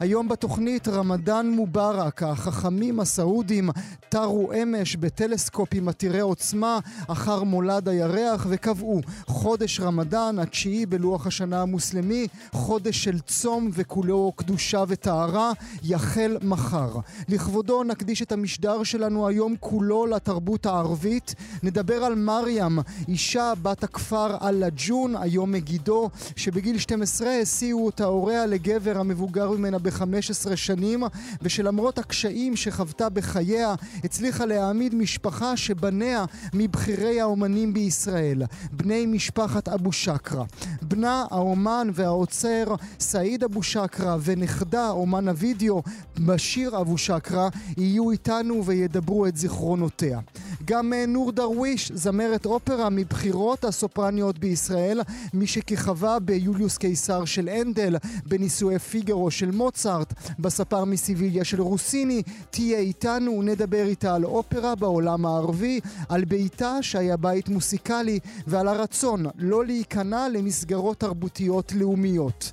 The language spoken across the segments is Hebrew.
היום בתוכנית רמדאן מובארק, החכמים הסעודים תרו אמש בטלסקופים עתירי עוצמה אחר מולד הירח וקבעו חודש רמדאן, התשיעי בלוח השנה המוסלמי, חודש של צום וכולו קדושה וטהרה, יחל מחר. לכבודו נקדיש את המשדר שלנו היום כולו לתרבות הערבית. נדבר על מרים, אישה בת הכפר אלג'ון, היום מגידו, שבגיל 12 הסיעו את ההוריה לגבר המבוגר ממנה ב-15 שנים, ושלמרות הקשיים שחוותה בחייה, הצליחה להעמיד משפחה שבניה מבכירי האומנים בישראל, בני משפחת אבו שקרה. בנה האומן והעוצר סעיד אבו שקרה ונכדה אומן הווידאו בשיר אבו שקרה יהיו איתנו וידברו את זיכרונותיה. גם נור דרוויש, זמרת אופרה מבכירות הסופרניות בישראל, מי שכיכבה ביוליוס קיסר של הנדל, בנישואי פיגרו של מוצרט, בספר מסיביליה של רוסיני, תהיה איתנו, נדבר איתה על אופרה בעולם הערבי, על ביתה שהיה בית מוסיקלי ועל הרצון לא להיכנע למסגרות תרבותיות לאומיות.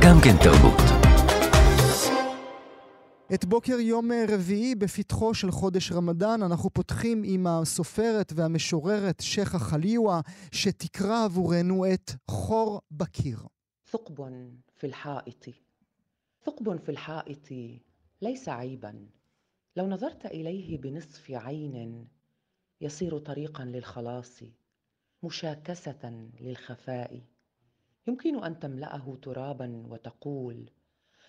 גם כן תרבות. את בוקר יום רביעי בפתחו של חודש רמדאן אנחנו פותחים עם הסופרת והמשוררת שייחה חליוה שתקרא עבורנו את חור בקיר. ثقب في الحائط. ثقب في الحائط ليس عيبا. لو نظرت إليه بنصف عين يصير طريقا للخلاص مشاكسة للخفاء. يمكن أن تملأه ترابا وتقول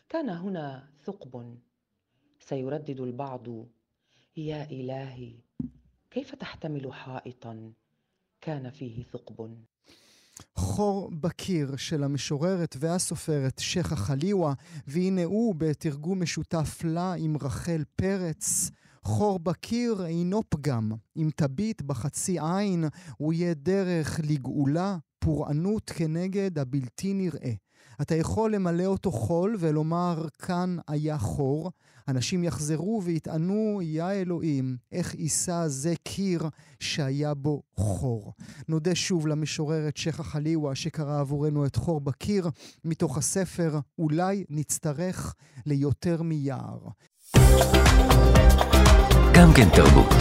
كان هنا ثقب. سيردد البعض يا إلهي كيف تحتمل حائطا كان فيه ثقب؟ חור בקיר של המשוררת והסופרת שייחה חליוה, והנה הוא בתרגום משותף לה עם רחל פרץ. חור בקיר אינו פגם, אם תביט בחצי עין, הוא יהיה דרך לגאולה, פורענות כנגד הבלתי נראה. אתה יכול למלא אותו חול ולומר, כאן היה חור. אנשים יחזרו ויטענו, יא אלוהים, איך יישא זה קיר שהיה בו חור. נודה שוב למשוררת שייחה חליוה שקרא עבורנו את חור בקיר, מתוך הספר "אולי נצטרך ליותר מיער". גם כן תרבות.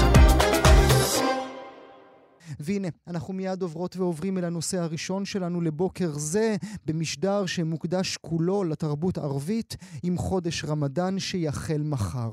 והנה, אנחנו מיד עוברות ועוברים אל הנושא הראשון שלנו לבוקר זה, במשדר שמוקדש כולו לתרבות ערבית, עם חודש רמדאן שיחל מחר.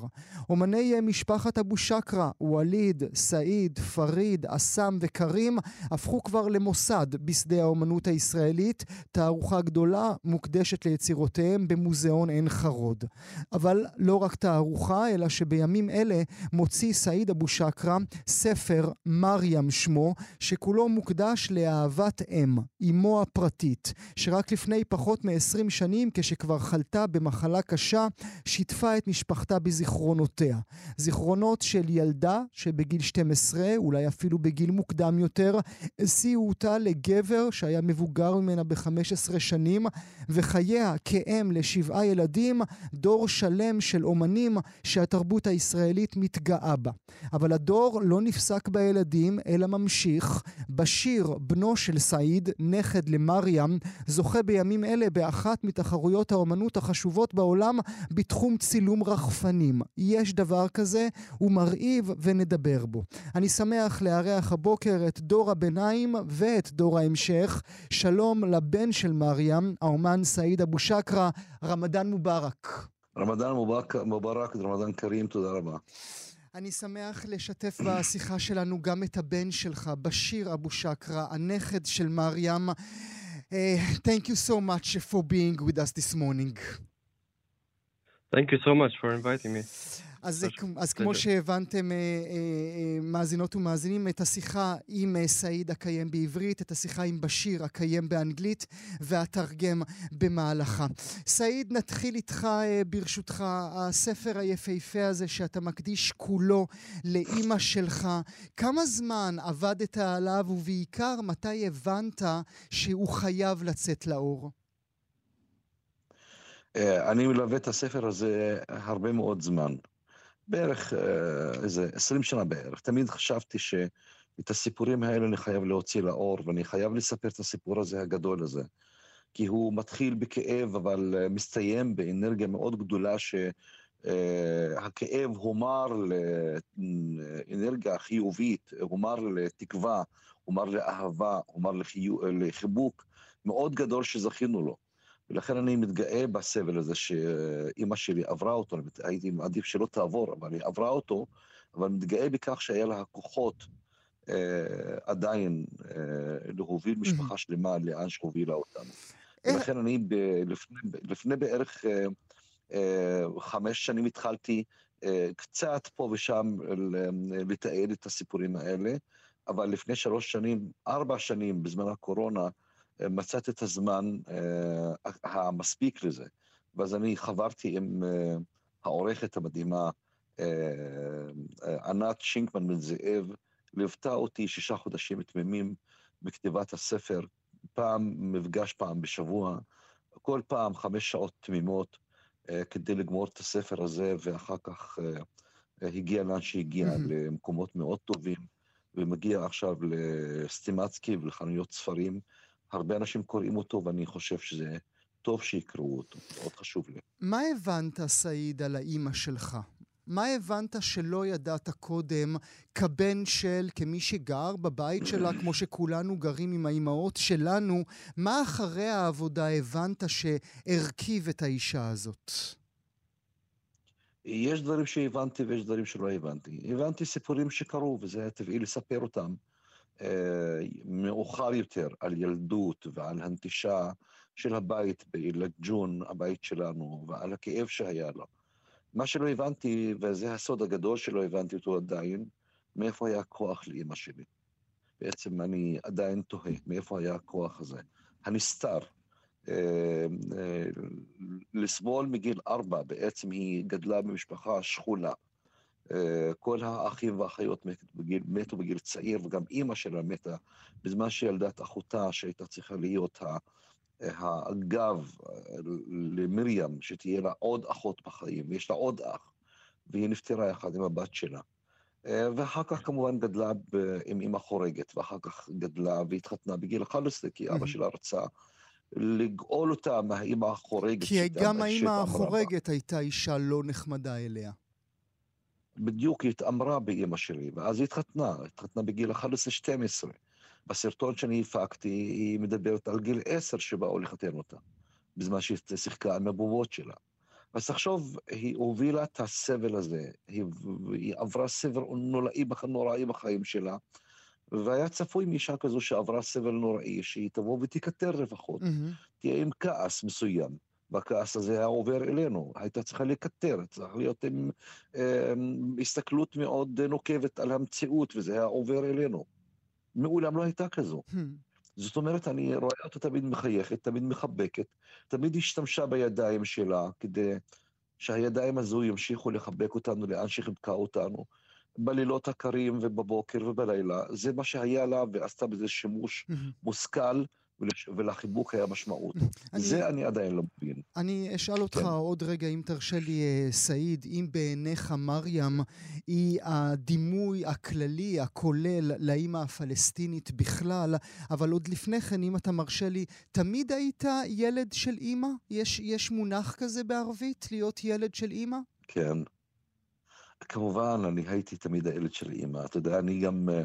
אומני משפחת אבו שקרה, ווליד, סעיד, פריד, אסם וקרים, הפכו כבר למוסד בשדה האומנות הישראלית, תערוכה גדולה מוקדשת ליצירותיהם במוזיאון עין חרוד. אבל לא רק תערוכה, אלא שבימים אלה מוציא סעיד אבו שקרה ספר מרים שמו, שכולו מוקדש לאהבת אם, אמו הפרטית, שרק לפני פחות מ-20 שנים, כשכבר חלתה במחלה קשה, שיתפה את משפחתה בזיכרונותיה. זיכרונות של ילדה שבגיל 12, אולי אפילו בגיל מוקדם יותר, הסיעו אותה לגבר שהיה מבוגר ממנה ב-15 שנים, וחייה כאם לשבעה ילדים, דור שלם של אומנים שהתרבות הישראלית מתגאה בה. אבל הדור לא נפסק בילדים, אלא ממשיך. בשיר, בנו של סעיד, נכד למרים, זוכה בימים אלה באחת מתחרויות האומנות החשובות בעולם בתחום צילום רחפנים. יש דבר כזה, הוא מרהיב ונדבר בו. אני שמח לארח הבוקר את דור הביניים ואת דור ההמשך. שלום לבן של מרים, האומן סעיד אבו שקרה, רמדאן מובארק. רמדאן מובארק, רמדאן כרים, תודה רבה. אני שמח לשתף בשיחה שלנו גם את הבן שלך, בשיר אבו שקרה, הנכד של מרים. Uh, thank you so much for being with us this morning. Thank you so much for inviting me. אז, אז כמו שהבנתם, אה, אה, מאזינות ומאזינים, את השיחה עם סעיד אקיים בעברית, את השיחה עם בשיר אקיים באנגלית, ואתרגם במהלכה. סעיד, נתחיל איתך ברשותך, הספר היפהפה הזה שאתה מקדיש כולו לאימא שלך. כמה זמן עבדת עליו, ובעיקר מתי הבנת שהוא חייב לצאת לאור? אני מלווה את הספר הזה הרבה מאוד זמן. בערך איזה עשרים שנה בערך. תמיד חשבתי שאת הסיפורים האלה אני חייב להוציא לאור, ואני חייב לספר את הסיפור הזה, הגדול הזה. כי הוא מתחיל בכאב, אבל אה, מסתיים באנרגיה מאוד גדולה, שהכאב הומר לאנרגיה חיובית, הומר לתקווה, הומר לאהבה, הומר לחיו, לחיבוק מאוד גדול שזכינו לו. ולכן אני מתגאה בסבל הזה שאימא שלי עברה אותו, הייתי מעדיף שלא תעבור, אבל היא עברה אותו, אבל מתגאה בכך שהיה לה הכוחות אה, עדיין אה, להוביל משפחה שלמה לאן שהובילה אותנו. ולכן אני ב, לפני, לפני בערך אה, אה, חמש שנים התחלתי אה, קצת פה ושם לתעד את הסיפורים האלה, אבל לפני שלוש שנים, ארבע שנים, בזמן הקורונה, אה, מצאתי את הזמן אה, המספיק לזה. ואז אני חברתי עם אה, העורכת המדהימה, אה, ענת שינקמן בן זאב, ליוותה אותי שישה חודשים תמימים בכתיבת הספר, פעם מפגש פעם בשבוע, כל פעם חמש שעות תמימות אה, כדי לגמור את הספר הזה, ואחר כך אה, הגיע לאן שהגיע, mm-hmm. למקומות מאוד טובים, ומגיע עכשיו לסטימצקי ולחנויות ספרים. הרבה אנשים קוראים אותו, ואני חושב שזה טוב שיקראו אותו, מאוד חשוב לי. מה הבנת, סעיד, על האימא שלך? מה הבנת שלא ידעת קודם כבן של, כמי שגר בבית שלה, כמו שכולנו גרים עם האימהות שלנו, מה אחרי העבודה הבנת שהרכיב את האישה הזאת? יש דברים שהבנתי ויש דברים שלא הבנתי. הבנתי סיפורים שקרו, וזה היה טבעי לספר אותם מאוחר יותר, על ילדות ועל הנטישה של הבית בלג'ון, הבית שלנו, ועל הכאב שהיה לו. מה שלא הבנתי, וזה הסוד הגדול שלא הבנתי אותו עדיין, מאיפה היה הכוח לאימא שלי. בעצם אני עדיין תוהה, מאיפה היה הכוח הזה. הנסתר. אה, אה, לסבול מגיל ארבע, בעצם היא גדלה במשפחה שכולה. כל האחים והאחיות מתו בגיל, מתו בגיל צעיר, וגם אימא שלה מתה בזמן שילדה את אחותה, שהייתה צריכה להיות הגב למרים, שתהיה לה עוד אחות בחיים, יש לה עוד אח, והיא נפטרה יחד עם הבת שלה. אה, ואחר כך כמובן גדלה עם אימא חורגת, ואחר כך גדלה והתחתנה בגיל 11, כי אבא שלה רצה לגאול אותה מהאימא החורגת. כי גם האימא החורגת הייתה אישה לא נחמדה אליה. בדיוק, התעמרה באימא שלי, ואז היא התחתנה, התחתנה בגיל 11-12. בסרטון שאני הפקתי, היא מדברת על גיל עשר שבאו לחתן אותה, בזמן שהיא שיחקה עם הבובות שלה. אז תחשוב, היא הובילה את הסבל הזה, היא, היא עברה סבל נוראי, נוראי בחיים שלה, והיה צפוי מאישה כזו שעברה סבל נוראי, שהיא תבוא ותקטר לפחות, mm-hmm. תהיה עם כעס מסוים. והכעס הזה היה עובר אלינו, הייתה צריכה לקטר, צריכה להיות עם אה, הסתכלות מאוד נוקבת על המציאות, וזה היה עובר אלינו. מעולם לא הייתה כזו. Hmm. זאת אומרת, אני רואה אותה תמיד מחייכת, תמיד מחבקת, תמיד השתמשה בידיים שלה כדי שהידיים הזו ימשיכו לחבק אותנו לאן שחיבקה אותנו. בלילות הקרים ובבוקר ובלילה, זה מה שהיה לה, ועשתה בזה שימוש מושכל. ולחיבוק היה משמעות. אני, זה אני עדיין לא מבין. אני אשאל אותך כן. עוד רגע, אם תרשה לי, אה, סעיד, אם בעיניך מרים היא הדימוי הכללי, הכולל, לאימא הפלסטינית בכלל, אבל עוד לפני כן, אם אתה מרשה לי, תמיד היית ילד של אימא? יש, יש מונח כזה בערבית, להיות ילד של אימא? כן. כמובן, אני הייתי תמיד הילד של אימא. אתה יודע, אני גם... Uh, אה,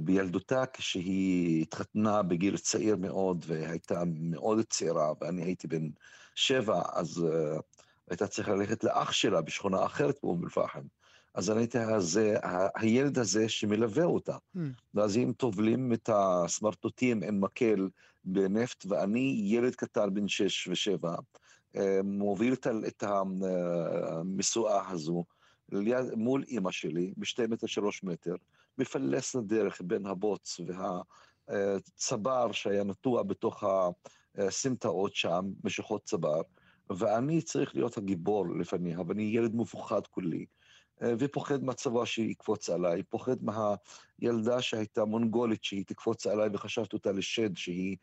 בילדותה כשהיא התחתנה בגיל צעיר מאוד והייתה מאוד צעירה ואני הייתי בן שבע, אז uh, הייתה צריכה ללכת לאח שלה בשכונה אחרת באום אל-פחם. אז אני הייתי הזה, הילד הזה שמלווה אותה. Mm. ואז אם טובלים את הסמרטוטים עם מקל בנפט, ואני ילד קטן בן שש ושבע, אה, מוביל את המשואה הזו ליד, מול אימא שלי, בשתי מטר, שלוש מטר, מפלס לדרך בין הבוץ והצבר שהיה נטוע בתוך הסמטאות שם, משיכות צבר, ואני צריך להיות הגיבור לפניה, ואני ילד מפוחד כולי. ופוחד מהצבא שיקפוץ עליי, פוחד מהילדה שהייתה מונגולית שהיא תקפוץ עליי וחשבתי אותה לשד שהיא,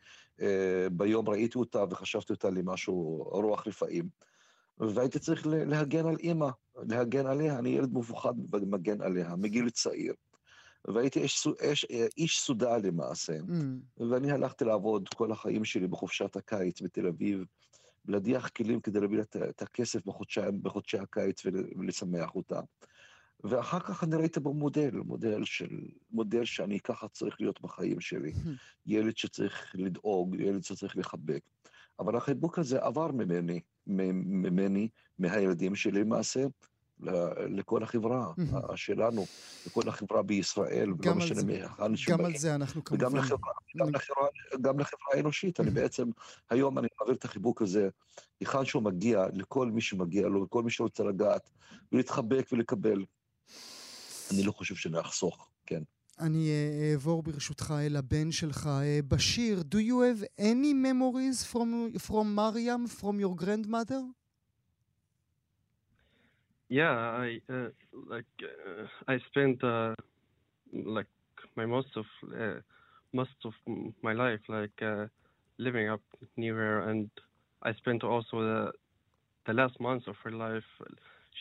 ביום ראיתי אותה וחשבתי אותה למשהו, רוח רפאים. והייתי צריך להגן על אימא, להגן עליה, אני ילד מפוחד ומגן עליה, מגיל צעיר. והייתי איש, איש, איש סעודה למעשה. Mm. ואני הלכתי לעבוד כל החיים שלי בחופשת הקיץ בתל אביב, להדיח כלים כדי להביא את, את הכסף בחודשי, בחודשי הקיץ ול- ולשמח אותה. ואחר כך אני ראיתי בו מודל, מודל של, מודל שאני ככה צריך להיות בחיים שלי. ילד שצריך לדאוג, ילד שצריך לחבק. אבל החיבוק הזה עבר ממני, ממני, מהילדים שלי למעשה, לכל החברה. שלנו, לכל החברה בישראל, ולא משנה מהיכן אנשים גם על. זה אנחנו וגם כמובן... לחברה, גם לחברה, גם לחברה האנושית. אני. בעצם, היום אני מעביר את החיבוק הזה, היכן שהוא מגיע, לכל מי שמגיע לו, לכל מי שרוצה לגעת, ולהתחבק ולקבל. אני לא חושב שאני אחסוך, כן. אני אה, אעבור ברשותך אל הבן שלך, אה, בשיר. Do you have any memories from, from Mariam, from your grandmother? Yeah, I uh, like uh, I spent uh, like my most of uh, most of my life like uh, living up near her, and I spent also the the last months of her life.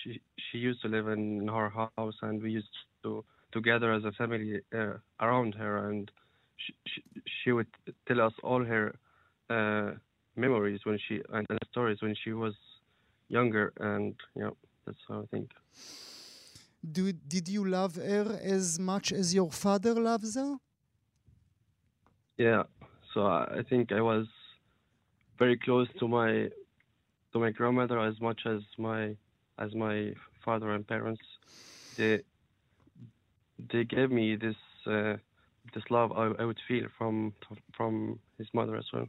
She she used to live in our house, and we used to to gather as a family uh, around her, and she, she she would tell us all her memories when she and, and stories when she was younger, and you know that's how I think. Do, did you love her as much as your father loves her? Yeah, so I think I was very close to my to my grandmother as much as my as my father and parents. They they gave me this uh, this love I, I would feel from from his mother as well.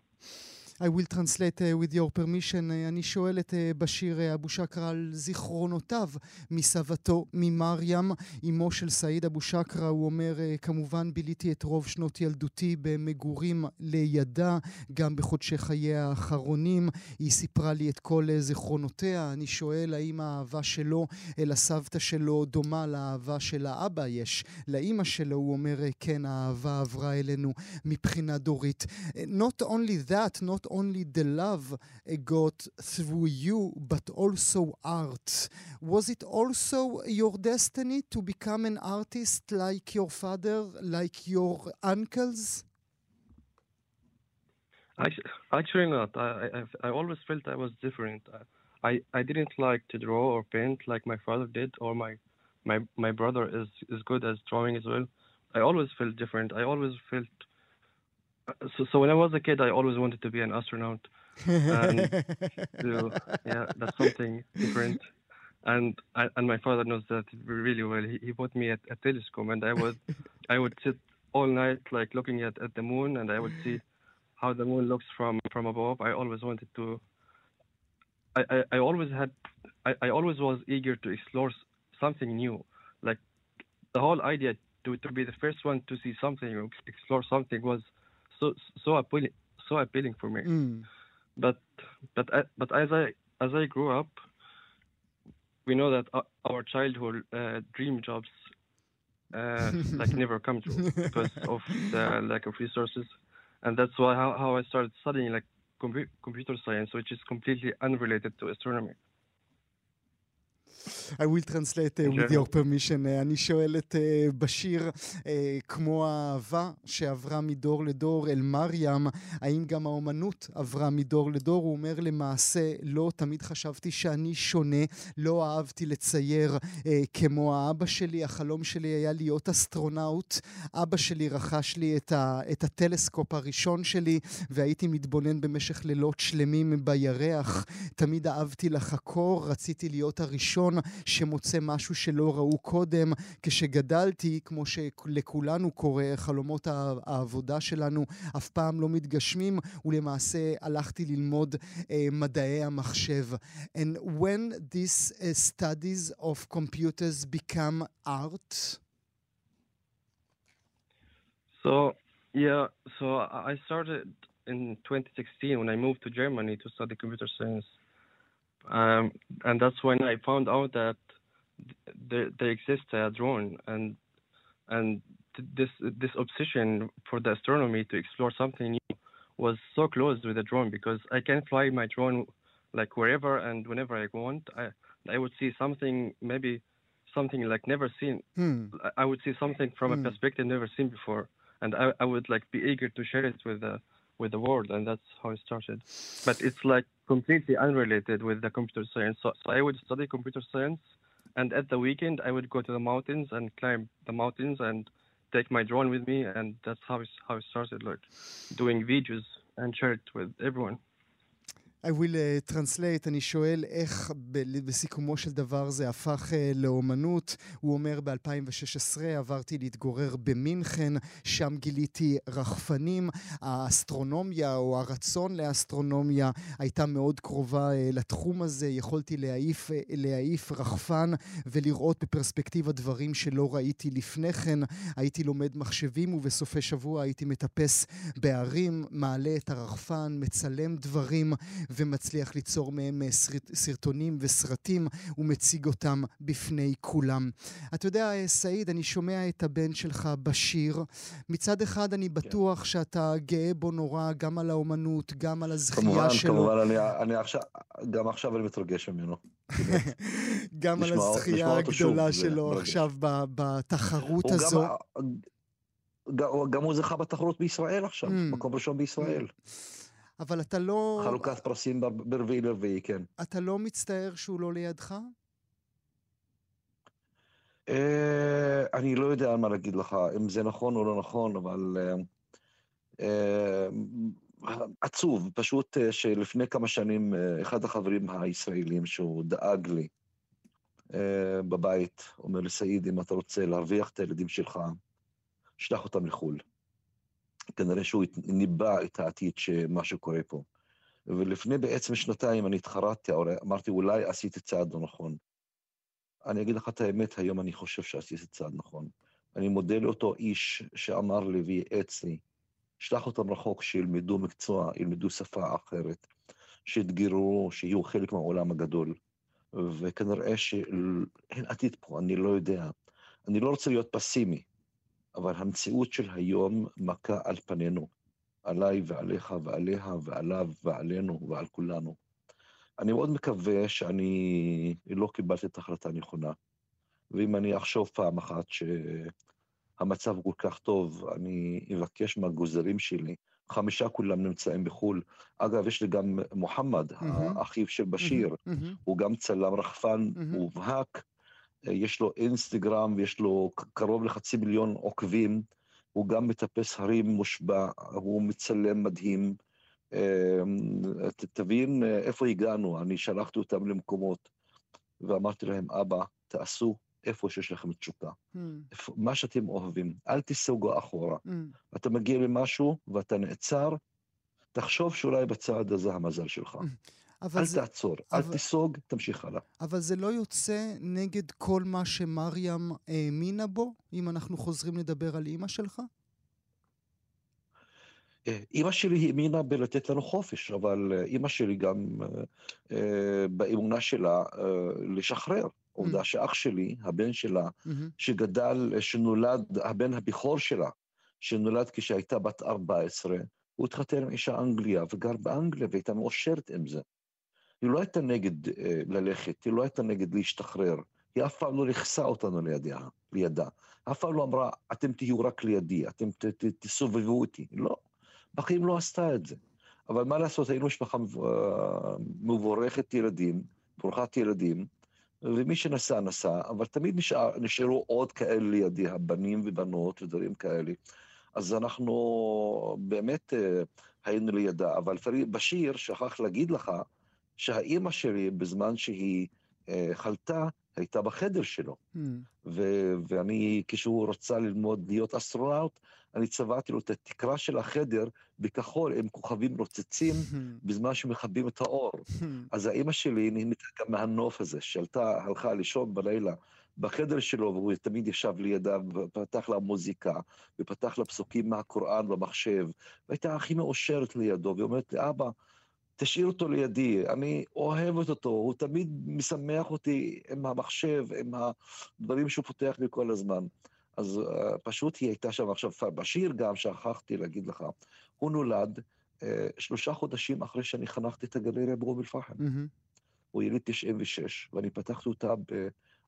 I will translate uh, with your permission. Uh, אני שואל את uh, בשיר uh, אבו שקרה על זיכרונותיו מסבתו, ממרים, אמו של סעיד אבו שקרה. הוא אומר, uh, כמובן ביליתי את רוב שנות ילדותי במגורים לידה, גם בחודשי חייה האחרונים. היא סיפרה לי את כל uh, זיכרונותיה. אני שואל האם האהבה שלו אל הסבתא שלו דומה לאהבה של האבא יש. לאימא שלו הוא אומר, כן, האהבה עברה אלינו מבחינה דורית. not only that, not only the love uh, got through you, but also art. Was it also your destiny to become an artist like your father, like your uncles? Actually, not. I, I I always felt I was different. I, I I didn't like to draw or paint like my father did, or my my my brother is is good as drawing as well. I always felt different. I always felt. Uh, so, so when I was a kid, I always wanted to be an astronaut. And So yeah, that's something different. And I, and my father knows that really well. He, he bought me a, a telescope, and I would I would sit all night like looking at, at the moon, and I would see how the moon looks from from above. I always wanted to. I, I, I always had I, I always was eager to explore something new. Like the whole idea to, to be the first one to see something or explore something was so so appealing so appealing for me Mm. but but I, but as I as I grew up, we know that our, childhood uh, dream jobs uh, like never come true because of the lack of resources, and that's why how, how I started studying like compu- computer science, which is completely unrelated to astronomy. I will translate uh, with Okay. your permission. Uh, אני שואל את uh, בשיר, uh, כמו האהבה שעברה מדור לדור אל מרים, האם גם האומנות עברה מדור לדור? הוא אומר למעשה, לא, תמיד חשבתי שאני שונה, לא אהבתי לצייר uh, כמו האבא שלי, החלום שלי היה להיות אסטרונאוט. אבא שלי רכש לי את, ה, את הטלסקופ הראשון שלי, והייתי מתבונן במשך לילות שלמים בירח. תמיד אהבתי לחקור, רציתי להיות הראשון שמוצא משהו שלא ראו קודם. כשגדלתי, כמו שלכולנו קורה, חלומות הע- העבודה שלנו אף פעם לא מתגשמים, ולמעשה הלכתי ללמוד אה, מדעי המחשב. And when these uh, studies of computers become art, So yeah, so I started in 2016 when I moved to Germany to study computer science, um, and that's when I found out that th- there, there exists a drone, and and this this obsession for the astronomy to explore something new was so close with the drone because I can fly my drone like wherever and whenever I want. I I would see something maybe something like never seen. Hmm. I- I would see something from Hmm. a perspective never seen before, and I, I would like be eager to share it with the with the world, and that's how it started. But it's like completely unrelated with the computer science. So, so I would study computer science, and at the weekend I would go to the mountains and climb the mountains and take my drone with me, and that's how it, how it started, like doing videos and share it with everyone. I will uh, translate, אני שואל איך בסיכומו של דבר זה הפך uh, לאומנות. הוא אומר ב-2016 עברתי להתגורר במינכן, שם גיליתי רחפנים. האסטרונומיה או הרצון לאסטרונומיה הייתה מאוד קרובה uh, לתחום הזה. יכולתי להעיף, להעיף רחפן ולראות בפרספקטיבה דברים שלא ראיתי לפני כן. הייתי לומד מחשבים ובסופי שבוע הייתי מטפס בערים, מעלה את הרחפן, מצלם דברים. ומצליח ליצור מהם אה, סרט, סרטונים וסרטים ומציג אותם בפני כולם. אתה יודע, אה, סעיד, אני שומע את הבן שלך, בשיר. מצד אחד אני בטוח שאתה גאה בו נורא, גם על האומנות, גם על הזכייה כמובן, שלו. כמובן, אני, אני עכשיו, גם עכשיו אני מתרגש ממנו. גם על הזכייה הגדולה זה שלו מרגש. עכשיו בתחרות הזו. גם, גם, הוא זכה בתחרות בישראל עכשיו, Mm. מקום ראשון בישראל. אבל אתה לא, חלוקת פרסים ברביעי לרביעי, כן. אתה לא מצטער שהוא לא לידך? אה, אני לא יודע מה להגיד לך, אם זה נכון או לא נכון, אבל אה, אה, עצוב, פשוט שלפני כמה שנים אחד החברים הישראלים שהוא דאג לי בבית, אומר לי, סעיד, אם אתה רוצה להרוויח את הילדים שלך, שלח אותם לחו"ל. כנראה שהוא ניבא את העתיד שמה שקורה פה. ולפני בעצם שנתיים אני התחרטתי, אמרתי, אולי עשיתי צעד לא נכון. אני אגיד לך את האמת, היום אני חושב שעשיתי צעד נכון. אני מודה לאותו איש שאמר לי וייעץ לי, שלח אותם רחוק, שילמדו מקצוע, ילמדו שפה אחרת, שיתגרו, שיהיו חלק מהעולם הגדול. וכנראה שאין עתיד פה, אני לא יודע. אני לא רוצה להיות פסימי, אבל המציאות של היום מכה על פנינו, עליי ועליך ועליה ועליו ועלינו ועל כולנו. אני מאוד מקווה שאני לא קיבלתי את ההחלטה הנכונה, ואם אני אחשוב פעם אחת שהמצב כל כך טוב, אני אבקש מהגוזרים שלי, חמישה כולם נמצאים בחו"ל. אגב, יש לי גם מוחמד, מהמם. האחיו של בשיר, מהמם. הוא גם צלם רחפן מהמם. מובהק, יש לו אינסטגרם ויש לו קרוב לחצי מיליון עוקבים, הוא גם מטפס הרים מושבע, הוא מצלם מדהים. ת- תבין איפה הגענו, אני שלחתי אותם למקומות ואמרתי להם, אבא, תעשו איפה שיש לכם תשוקה, איפה- מה שאתם אוהבים, אל תיסוגו אחורה. מהמם. אתה מגיע למשהו ואתה נעצר, תחשוב שאולי בצעד הזה המזל שלך. אבל אל זה... תעצור, אל אבל- תיסוג, תמשיך הלאה. אבל זה לא יוצא נגד כל מה שמרים האמינה בו, אם אנחנו חוזרים לדבר על אימא שלך? אה, אימא שלי האמינה בלתת לנו חופש, אבל אה, אימא שלי גם אה, אה, באמונה שלה אה, לשחרר. עובדה שאח שלי, הבן שלה, מהמם, שגדל, שנולד, הבן הבכור שלה, שנולד כשהייתה בת 14, הוא התחתן עם אישה אנגליה וגר באנגליה והייתה מאושרת עם זה. היא לא הייתה נגד אה, ללכת, היא לא הייתה נגד להשתחרר, היא אף פעם לא לכסה אותנו לידיה, לידה. אף פעם לא אמרה, אתם תהיו רק לידי, אתם ת, ת, תסובבו אותי. לא, בחיים לא עשתה את זה. אבל מה לעשות, היינו משפחה אה, מבורכת ילדים, ברוכת ילדים, ומי שנסע, נסע, אבל תמיד נשאר, נשארו עוד כאלה לידי, הבנים ובנות ודברים כאלה. אז אנחנו באמת אה, היינו לידה, אבל בשיר שכח להגיד לך שהאימא שלי, בזמן שהיא אה, חלתה, הייתה בחדר שלו. מהמם, ו- ואני, כשהוא רצה ללמוד להיות אסטרונאוט, אני צבעתי לו את התקרה של החדר בכחול עם כוכבים נוצצים מהמם, בזמן שמכבים את האור. מהמם. אז האימא שלי נהנתה גם מהנוף הזה, שעלתה, הלכה לישון בלילה בחדר שלו, והוא תמיד ישב לידה ופתח לה מוזיקה, ופתח לה פסוקים מהקוראן במחשב, והייתה הכי מאושרת לידו, והיא אומרת לי, אבא, תשאיר אותו לידי, אני אוהבת אותו, הוא תמיד משמח אותי עם המחשב, עם הדברים שהוא פותח לי כל הזמן. אז uh, פשוט היא הייתה שם עכשיו, בשיר גם, שכחתי להגיד לך, הוא נולד uh, שלושה חודשים אחרי שאני חנכתי את הגלריה באום אל-פחם. מהמם. הוא יליד 96, ואני פתחתי אותה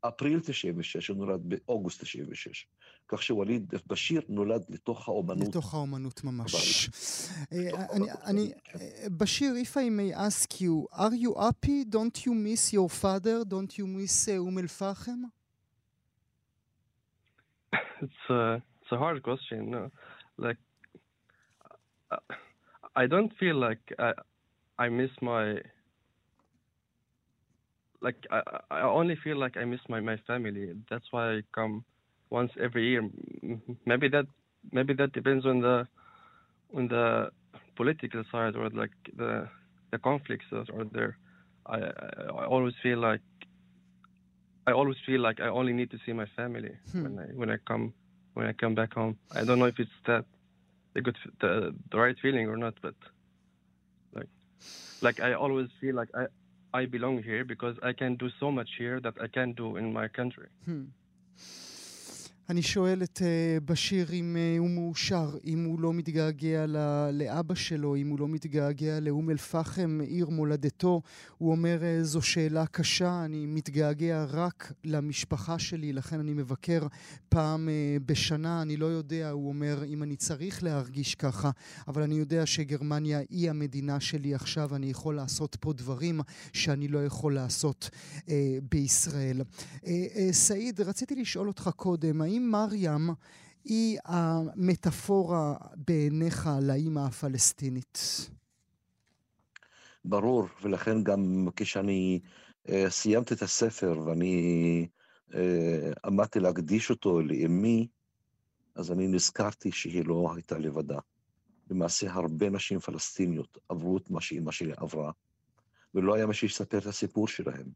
אפריל 96, הוא נולד באוגוסט 96. כך שווליד בשיר נולד לתוך האומנות. לתוך האומנות ממש. אה, אני, אני, אה, בשיר, if I may ask you, are you happy? Don't you miss your father? Don't you miss אום אל-פחם? It's a, it's a hard question. No? Like, I don't feel like I, I miss my like I, I only feel like I miss my, my family. That's why I come once every year. Maybe that maybe that depends on the on the political side or like the the conflicts that are there. I, I, I always feel like I always feel like I only need to see my family hmm. when I when I come when I come back home. I don't know if it's that the good the the right feeling or not, but like like I always feel like I I belong here because I can do so much here that I can't do in my country. Hmm. אני שואל את uh, בשיר אם uh, הוא מאושר, אם הוא לא מתגעגע לאבא שלו, אם הוא לא מתגעגע לאום אל-פחם, עיר מולדתו. הוא אומר, uh, זו שאלה קשה, אני מתגעגע רק למשפחה שלי, לכן אני מבקר פעם בשנה. אני לא יודע, הוא אומר, אם אני צריך להרגיש ככה, אבל אני יודע שגרמניה היא המדינה שלי עכשיו, אני יכול לעשות פה דברים שאני לא יכול לעשות בישראל. Uh, uh, סעיד, רציתי לשאול אותך קודם, האם האם מרים היא המטאפורה בעיניך לאימא הפלסטינית? ברור, ולכן גם כשאני uh, סיימתי את הספר ואני uh, עמדתי להקדיש אותו לאמי, אז אני נזכרתי שהיא לא הייתה לבדה. למעשה הרבה נשים פלסטיניות עברו את מה שאימא שלי עברה, ולא היה מי שיספר את הסיפור שלהם.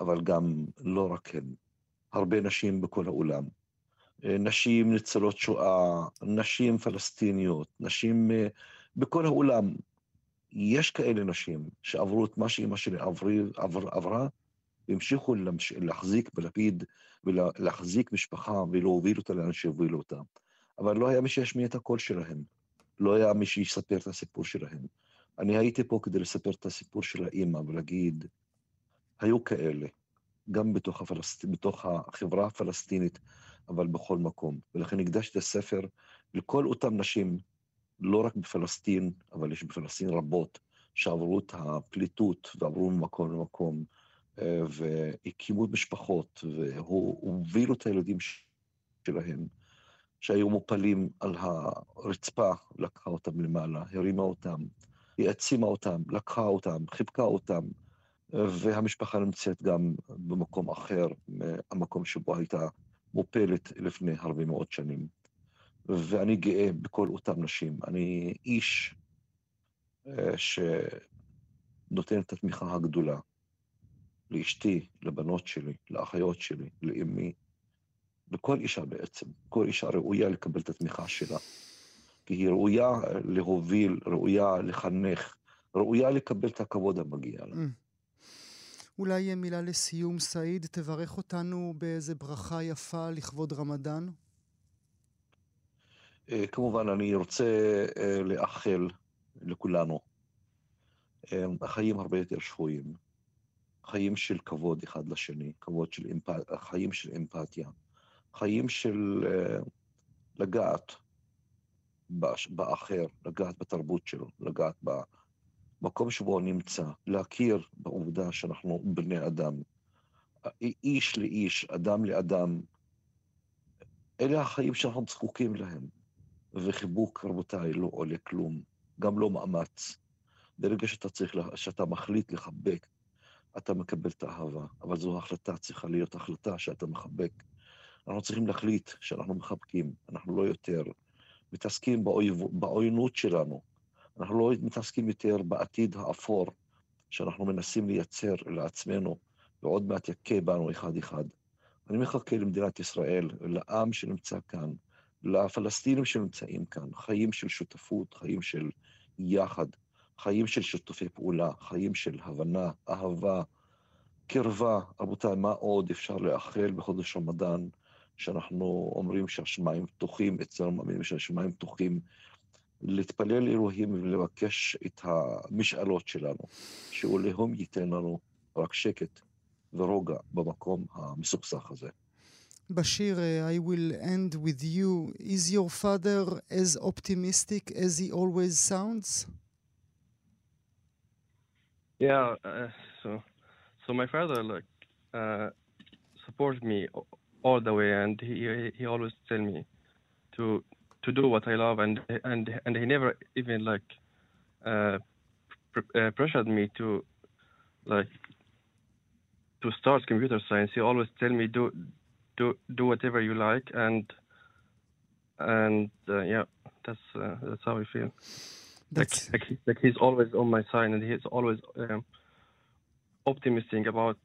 אבל גם לא רק הם, הרבה נשים בכל העולם. נשים ניצולות שואה, נשים פלסטיניות, נשים אה, בכל העולם. יש כאלה נשים שעברו את מה שאימא שלי עברי, עבר, עברה, והמשיכו להחזיק בלפיד ולהחזיק משפחה ולהוביל אותה לאן שהובילו אותה. אבל לא היה מי שישמיע את הקול שלהם. לא היה מי שיספר את הסיפור שלהם. אני הייתי פה כדי לספר את הסיפור של האימא ולהגיד, היו כאלה, גם בתוך, הפלסט... בתוך החברה הפלסטינית, אבל בכל מקום. ולכן הקדשתי את הספר לכל אותן נשים, לא רק בפלסטין, אבל יש בפלסטין רבות, שעברו את הפליטות ועברו ממקום למקום, אה, והקימו משפחות, והובילו את הילדים שלהם, שהיו מופלים על הרצפה, לקחה אותם למעלה, הרימה אותם, היא העצימה אותם, לקחה אותם, חיבקה אותם, והמשפחה נמצאת גם במקום אחר, המקום שבו הייתה מופלת לפני הרבה מאוד שנים. ואני גאה בכל אותן נשים. אני איש אה, שנותן את התמיכה הגדולה לאשתי, לבנות שלי, לאחיות שלי, לאמי, לכל אישה בעצם. כל אישה ראויה לקבל את התמיכה שלה. כי היא ראויה להוביל, ראויה לחנך, ראויה לקבל את הכבוד המגיע לה. Mm. אולי מילה לסיום, סעיד, תברך אותנו באיזה ברכה יפה לכבוד רמדאן. אה, כמובן, אני רוצה אה, לאחל לכולנו אה, חיים הרבה יותר שפויים, חיים של כבוד אחד לשני, כבוד של אמפ... חיים של אמפתיה, חיים של לגעת באחר, לגעת בתרבות שלו, לגעת ב... במקום שבו נמצא, להכיר בעובדה שאנחנו בני אדם, איש לאיש, אדם לאדם, אלה החיים שאנחנו זקוקים להם. וחיבוק, רבותיי, לא עולה כלום, גם לא מאמץ. ברגע שאתה צריך, שאתה מחליט לחבק, אתה מקבל את האהבה, אבל זו החלטה, צריכה להיות החלטה שאתה מחבק. אנחנו צריכים להחליט שאנחנו מחבקים, אנחנו לא יותר מתעסקים בעוינות שלנו, אנחנו לא מתעסקים יותר בעתיד האפור שאנחנו מנסים לייצר לעצמנו, ועוד מעט יכה בנו אחד-אחד. אני מחכה למדינת ישראל, לעם שנמצא כאן, לפלסטינים שנמצאים כאן, חיים של שותפות, חיים של יחד, חיים של שיתופי פעולה, חיים של הבנה, אהבה, קרבה. רבותיי, מה עוד אפשר לאחל בחודש רמדאן, שאנחנו אומרים שהשמיים פתוחים, אצלנו מאמינים שהשמיים פתוחים להתפלל לאלוהים ולבקש את המשאלות שלנו, שאלוהים ייתן לנו רק שקט ורוגע במקום המסוכסך הזה. Bashir, uh, I will end with you. Is your father as optimistic as he always sounds? Yeah, uh, so so my father like uh, supports me a- all the way, and he he, he always tell me to to do what I love, and and and he never even like uh, pr- uh, pressured me to like to start computer science. He always tell me do do do whatever you like, and and uh, yeah, that's uh, that's how I feel. Like, That's, like, he- like he's always on my side and he's always um, optimistic about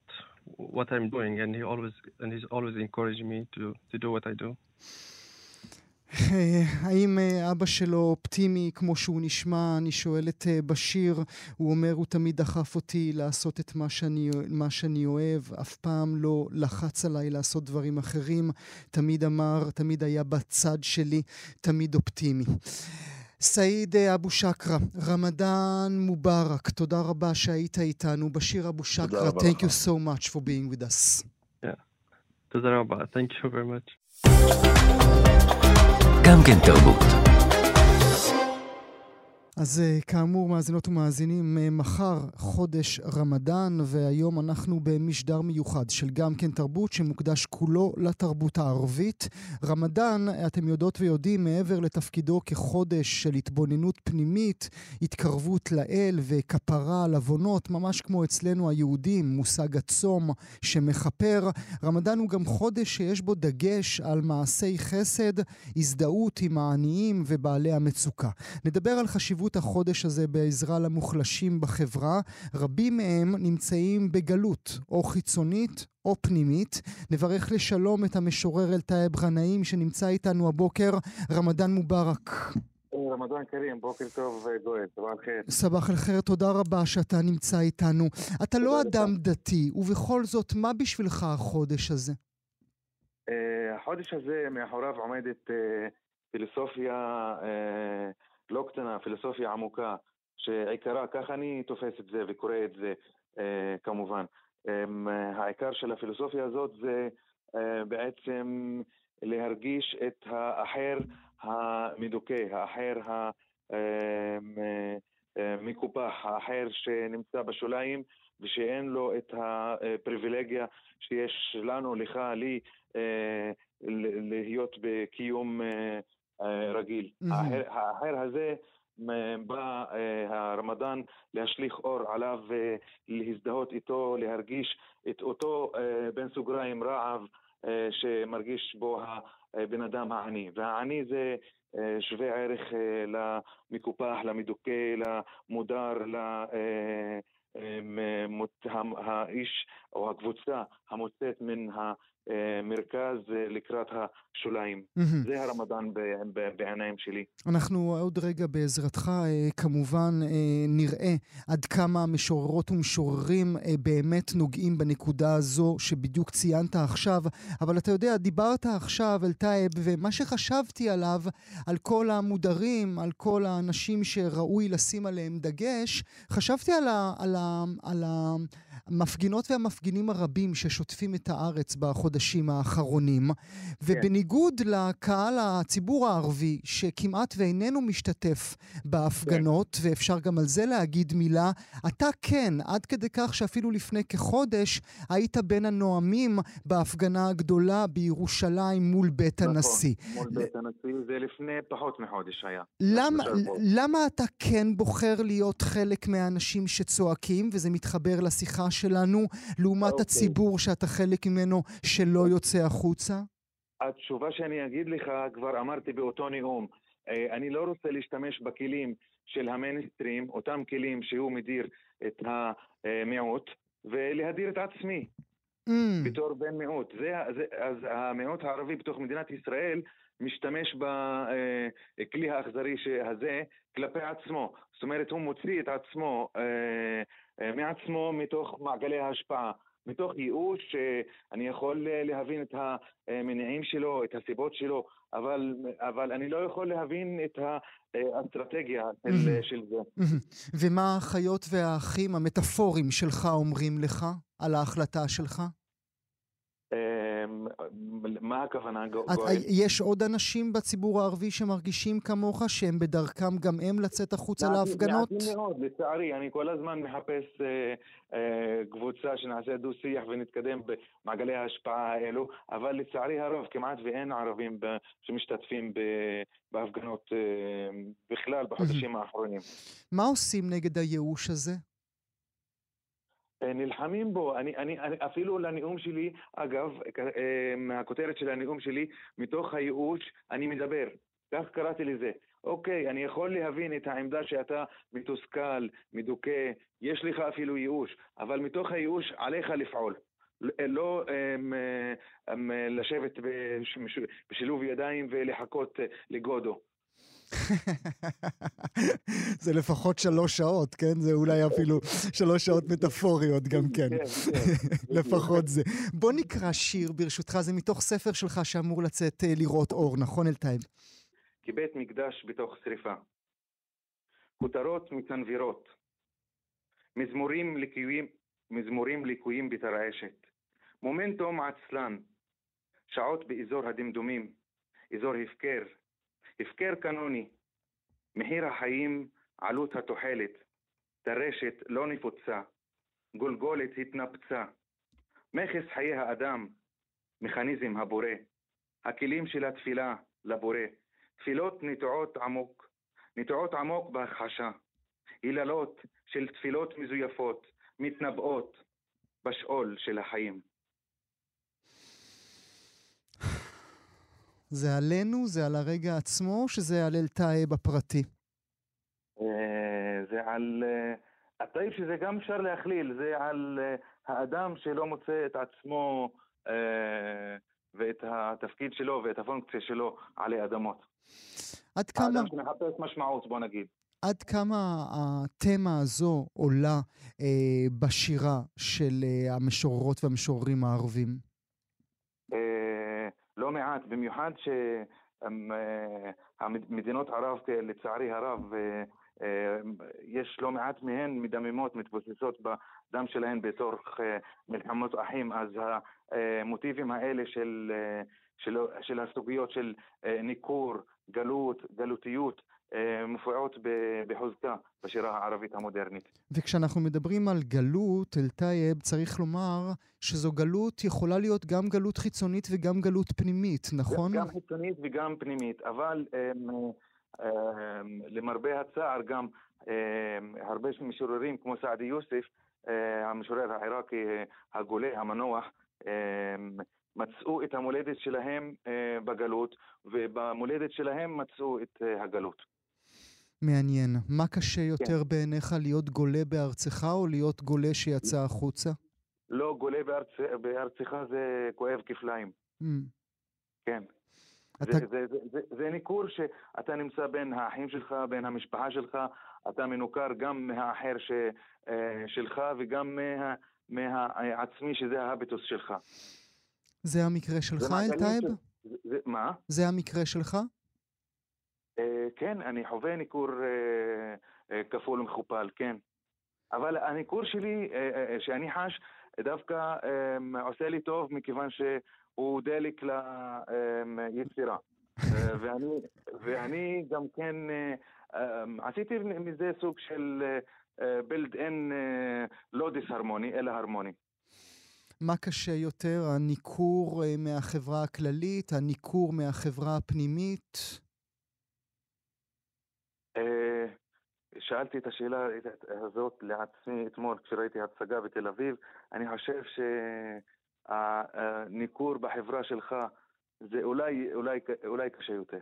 what I'm doing and he always and he's always encouraging me to, to do what I do. אה, האם אה, אבא שלו אופטימי כמו שהוא נשמע? אני שואל את אה, בשיר, הוא אומר, הוא תמיד דחף אותי לעשות את מה שאני, מה שאני אוהב, אף פעם לא לחץ עליי לעשות דברים אחרים, תמיד אמר, תמיד היה בצד שלי, תמיד אופטימי. סעיד אבו שקרה, רמדאן מובארק, תודה רבה שהיית איתנו. בשיר אבו שקרה, thank you so much for being with us. תודה רבה. Thank you very much. גם כן תרבות. אז אה, כאמור, מאזינות ומאזינים, אה, מחר חודש רמדאן, והיום אנחנו במשדר מיוחד של גם כן תרבות, שמוקדש כולו לתרבות הערבית. רמדאן, אתם יודעות ויודעים, מעבר לתפקידו כחודש של התבוננות פנימית, התקרבות לאל וכפרה על עוונות, ממש כמו אצלנו היהודים, מושג הצום שמכפר. רמדאן הוא גם חודש שיש בו דגש על מעשי חסד, הזדהות עם העניים ובעלי המצוקה. נדבר על חשיבות החודש הזה בעזרה למוחלשים בחברה. רבים מהם נמצאים בגלות, או חיצונית או פנימית. נברך לשלום את המשורר אלטייב גנאים שנמצא איתנו הבוקר. רמדאן מובארק. רמדאן כרים, בוקר טוב גואל, סבח אל-חיר. סבח אל-חיר, תודה רבה שאתה נמצא איתנו. אתה לא אדם דתי, ובכל זאת, מה בשבילך החודש הזה? אה, החודש הזה מאחוריו עומדת אה, פילוסופיה אה, לא קטנה, פילוסופיה עמוקה, שעיקרה, ככה אני תופס את זה וקורא את זה אה, כמובן. אמ, העיקר של הפילוסופיה הזאת זה אה, בעצם להרגיש את האחר המדוכא, האחר המקופח, האחר שנמצא בשוליים ושאין לו את הפריבילגיה שיש לנו, לך, לי, אה, להיות בקיום אה, אה, רגיל. מהמם. האחר הזה בא אה, הרמדאן להשליך אור עליו ולהזדהות איתו, להרגיש את אותו, אה, בין סוגריים, רעב אה, שמרגיש בו הבן אדם העני. והעני זה אה, שווה ערך אה, למקופח, למדוכא, למודר. אה, אה, האיש או הקבוצה המוצאת מן המרכז אה, לקראת השוליים. מהמם. זה הרמדאן בעיניים שלי. אנחנו עוד רגע בעזרתך אה, כמובן אה, נראה עד כמה המשוררות ומשוררים באמת נוגעים בנקודה הזו שבדיוק ציינת עכשיו, אבל אתה יודע, דיברת עכשיו על טייב, ומה שחשבתי עליו, על כל המודרים, על כל האנשים שראוי לשים עליהם דגש, חשבתי על, ה, על, ה, על המפגינות והמפגינים הרבים ששוטפים את הארץ בחודשים האחרונים. ובניגוד לקהל הציבור הערבי, שכמעט ואיננו משתתף בהפגנות, ואפשר גם על זה להגיד מילה, אתה כן, עד כדי כך שאפילו לפני כחודש היית בין הנואמים בהפגנה הגדולה בירושלים מול בית הנשיא. נכון, מול בית הנשיא, זה לפני פחות מחודש היה. למה. למה אתה כן בוחר להיות חלק מהאנשים שצועקים, וזה מתחבר לשיחה שלנו, לעומת אוקיי. הציבור שאתה חלק ממנו שלא יוצא החוצה? התשובה שאני אגיד לך, כבר אמרתי באותו נאום. אה, אני לא רוצה להשתמש בכלים של המיינסטרים, אותם כלים שהוא מדיר את המיעוט, ולהדיר את עצמי Mm, בתור בן מיעוט. זה, זה, אז המיעוט הערבי בתוך מדינת ישראל משתמש בכלי האכזרי הזה כלפי עצמו. זאת אומרת, הוא מוציא את עצמו מעצמו מתוך מעגלי ההשפעה. מתוך ייאוש שאני יכול להבין את המניעים שלו, את הסיבות שלו, אבל, אבל אני לא יכול להבין את האסטרטגיה של, של זה. ומה האחיות והאחים המטאפוריים שלך אומרים לך על ההחלטה שלך? מה הכוונה, גואל? יש עוד אנשים בציבור הערבי שמרגישים כמוך, שהם בדרכם גם הם לצאת החוצה להפגנות? מעטים מאוד, לצערי. אני כל הזמן מחפש אה, אה, קבוצה שנעשה דו-שיח ונתקדם במעגלי ההשפעה האלו, אבל לצערי הרב כמעט ואין ערבים שמשתתפים בהפגנות אה, בכלל בחודשים האחרונים. מה עושים נגד הייאוש הזה? אה, נלחמים בו. אני, אני, אני, אפילו לנאום שלי, אגב, אה, מהכותרת של הנאום שלי, מתוך הייאוש אני מדבר. כך קראתי לזה. אוקיי, אני יכול להבין את העמדה שאתה מתוסכל, מדוכא, יש לך אפילו ייאוש, אבל מתוך הייאוש עליך לפעול. לא um, um, לשבת בשילוב ידיים ולחכות לגודו. זה לפחות שלוש שעות, כן? זה אולי אפילו שלוש שעות מטאפוריות גם כן. כן, כן. לפחות זה. בוא נקרא שיר, ברשותך, זה מתוך ספר שלך שאמור לצאת אה, לראות אור, נכון אלטייב? כבית מקדש בתוך שריפה. כותרות מצנבירות. מזמורים לקויים, מזמורים לקויים בתרעשת. מומנטום עצלן. שעות באזור הדמדומים. אזור הפקר. הפקר קנוני, מחיר החיים, עלות התוחלת, טרשת לא נפוצה, גולגולת התנפצה, מכס חיי האדם, מכניזם הבורא, הכלים של התפילה לבורא, תפילות נטועות עמוק, נטועות עמוק בהכחשה, היללות של תפילות מזויפות, מתנבאות בשאול של החיים. זה עלינו, זה על הרגע עצמו, שזה על אלתאי בפרטי? אה, זה על... אה, הטייב שזה גם אפשר להכליל, זה על אה, האדם שלא מוצא את עצמו ואת התפקיד שלו ואת הפונקציה שלו עלי אדמות. עד כמה... האדם שמחפש משמעות, בוא נגיד. עד כמה התמה הזו עולה אה, בשירה של אה, המשוררות והמשוררים הערבים? לא מעט, במיוחד שהמדינות ערב, לצערי הרב, אה, אה, יש לא מעט מהן מדממות, מתבוססות בדם שלהן בתוך אה, מלחמות אחים, אז המוטיבים האלה של, של, של הסוגיות של ניכור, גלות, גלותיות, מופיעות בחוזקה בשירה הערבית המודרנית. וכשאנחנו מדברים על גלות, אל-טייב, צריך לומר שזו גלות יכולה להיות גם גלות חיצונית וגם גלות פנימית, נכון? גם חיצונית וגם פנימית, אבל um, um, למרבה הצער גם הרבה משוררים כמו סעדי יוסף, המשורר העיראקי הגולה, המנוח, מצאו את המולדת שלהם בגלות, ובמולדת שלהם מצאו את הגלות. מעניין. מה קשה יותר כן. בעיניך, להיות גולה בארצך או להיות גולה שיצא החוצה? לא, גולה בארצ... בארצך זה כואב כפליים. Mm. כן. אתה... זה, זה, זה, זה, זה ניכור שאתה נמצא בין האחים שלך, בין המשפחה שלך, אתה מנוכר גם מהאחר ש, אה, שלך וגם מה, מהעצמי שזה ההביטוס שלך. זה המקרה שלך, אלטייב? ש... מה? זה המקרה שלך? אה, כן, אני חווה ניכור אה, אה, כפול ומכופל, כן. אבל הניכור שלי, שאני חש, דווקא עושה לי טוב מכיוון שהוא דלק ליצירה. ואני, ואני גם כן עשיתי מזה סוג של בילד אין לא דיסהרמוני, אלא הרמוני. מה קשה יותר, הניכור מהחברה הכללית, הניכור מהחברה הפנימית? אה, שאלתי את השאלה הזאת לעצמי אתמול כשראיתי הצגה בתל אביב. אני חושב שהניכור בחברה שלך זה אולי, אולי, אולי קשה יותר.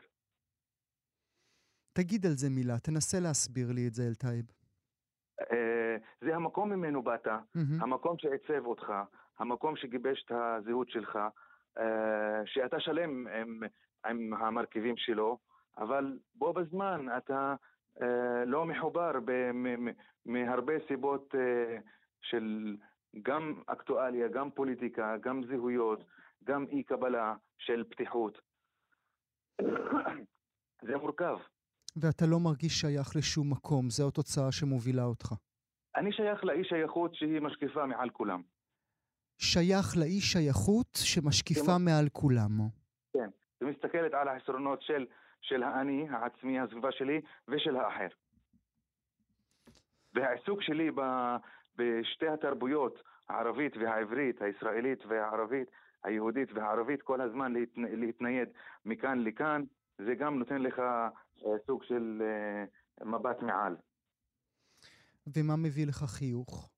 תגיד על זה מילה, תנסה להסביר לי את זה, אלטייב. אה, זה המקום ממנו באת, mm-hmm. המקום שעיצב אותך, המקום שגיבש את הזהות שלך, אה, שאתה שלם עם עם המרכיבים שלו, אבל בו בזמן אתה לא מחובר מהרבה סיבות אה, של גם אקטואליה, גם פוליטיקה, גם זהויות, גם אי קבלה של פתיחות. זה מורכב. ואתה לא מרגיש שייך לשום מקום, זו התוצאה שמובילה אותך. אני שייך לאי שייכות שהיא משקיפה מעל כולם. שייך לאי שייכות שמשקיפה. מעל כולם. כן, ומסתכלת על החסרונות של, של האני, העצמי, הסביבה שלי, ושל האחר. והעיסוק שלי ב, בשתי התרבויות, הערבית והעברית, הישראלית והערבית, היהודית והערבית, כל הזמן להת, להתנייד מכאן לכאן, זה גם נותן לך אה, סוג של אה, מבט מעל. ומה מביא לך חיוך?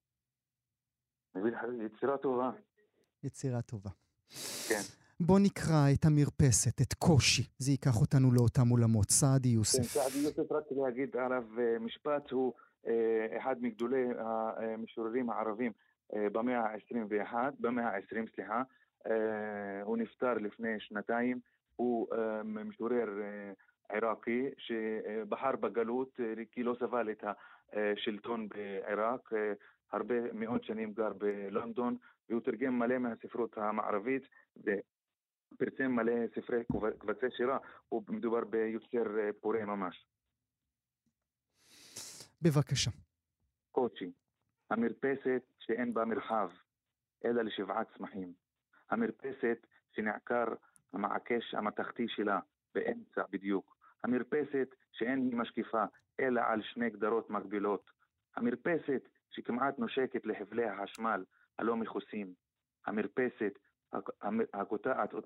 מביא לך יצירה טובה. יצירה טובה. כן. בוא נקרא את המרפסת, את קושי. זה ייקח אותנו לאותם עולמות. סעדי יוסף. כן, סעדי יוסף, רק להגיד עליו אה, משפט, הוא אחד מגדולי המשוררים הערבים במאה ה-21, במאה ה-20, סליחה. הוא נפטר לפני שנתיים. הוא משורר עיראקי שבחר בגלות כי לא סבל את השלטון בעיראק, הרבה מאות שנים גר בלונדון והוא תרגם מלא מהספרות המערבית ופרסם מלא ספרי קבצי שירה, ומדובר ביוצר פורה ממש. בבקשה. קוצ'י, המרפסת שאין בה מרחב, אלא לשבעת צמחים. המרפסת שנעקר המעקש המתכתי שלה באמצע בדיוק. המרפסת שאין היא משקיפה, אלא על שני גדרות מקבילות. המרפסת שכמעט נושקת לחבלי החשמל הלא מכוסים. המרפסת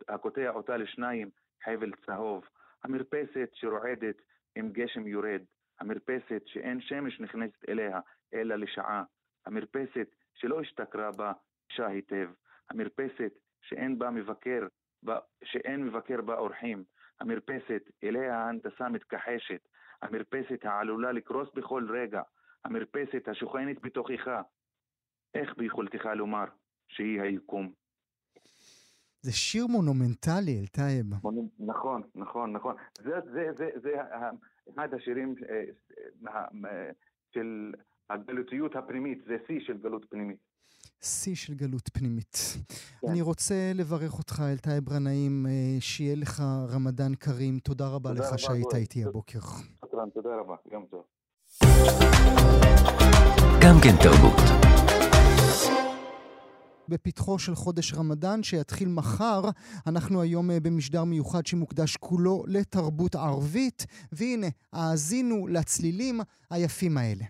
הקוטע אותה לשניים, חבל צהוב. המרפסת שרועדת עם גשם יורד. המרפסת שאין שמש נכנסת אליה, אלא לשעה. המרפסת שלא השתכרה בה אישה היטב. המרפסת שאין בה מבקר שאין מבקר בה אורחים, המרפסת אליה ההנדסה מתכחשת, המרפסת העלולה לקרוס בכל רגע, המרפסת השוכנת בתוכך. איך ביכולתך לומר שהיא היקום? זה שיר מונומנטלי, אלטייב. נכון, נכון, נכון. זה, זה, זה, זה אחד השירים אה, אה, של הגלותיות הפנימית, זה שיא של גלות פנימית. שיא של גלות פנימית. כן. אני רוצה לברך אותך, אלתאי ברנאים, אה, שיהיה לך רמדאן כרים. תודה רבה תודה לך רבה שהיית בוא. איתי הבוקר. תודה רבה, גם טוב. גם כן תרבות. בפתחו של חודש רמדאן שיתחיל מחר. אנחנו היום אה, במשדר מיוחד שמוקדש כולו לתרבות ערבית, והנה, האזינו לצלילים היפים האלה.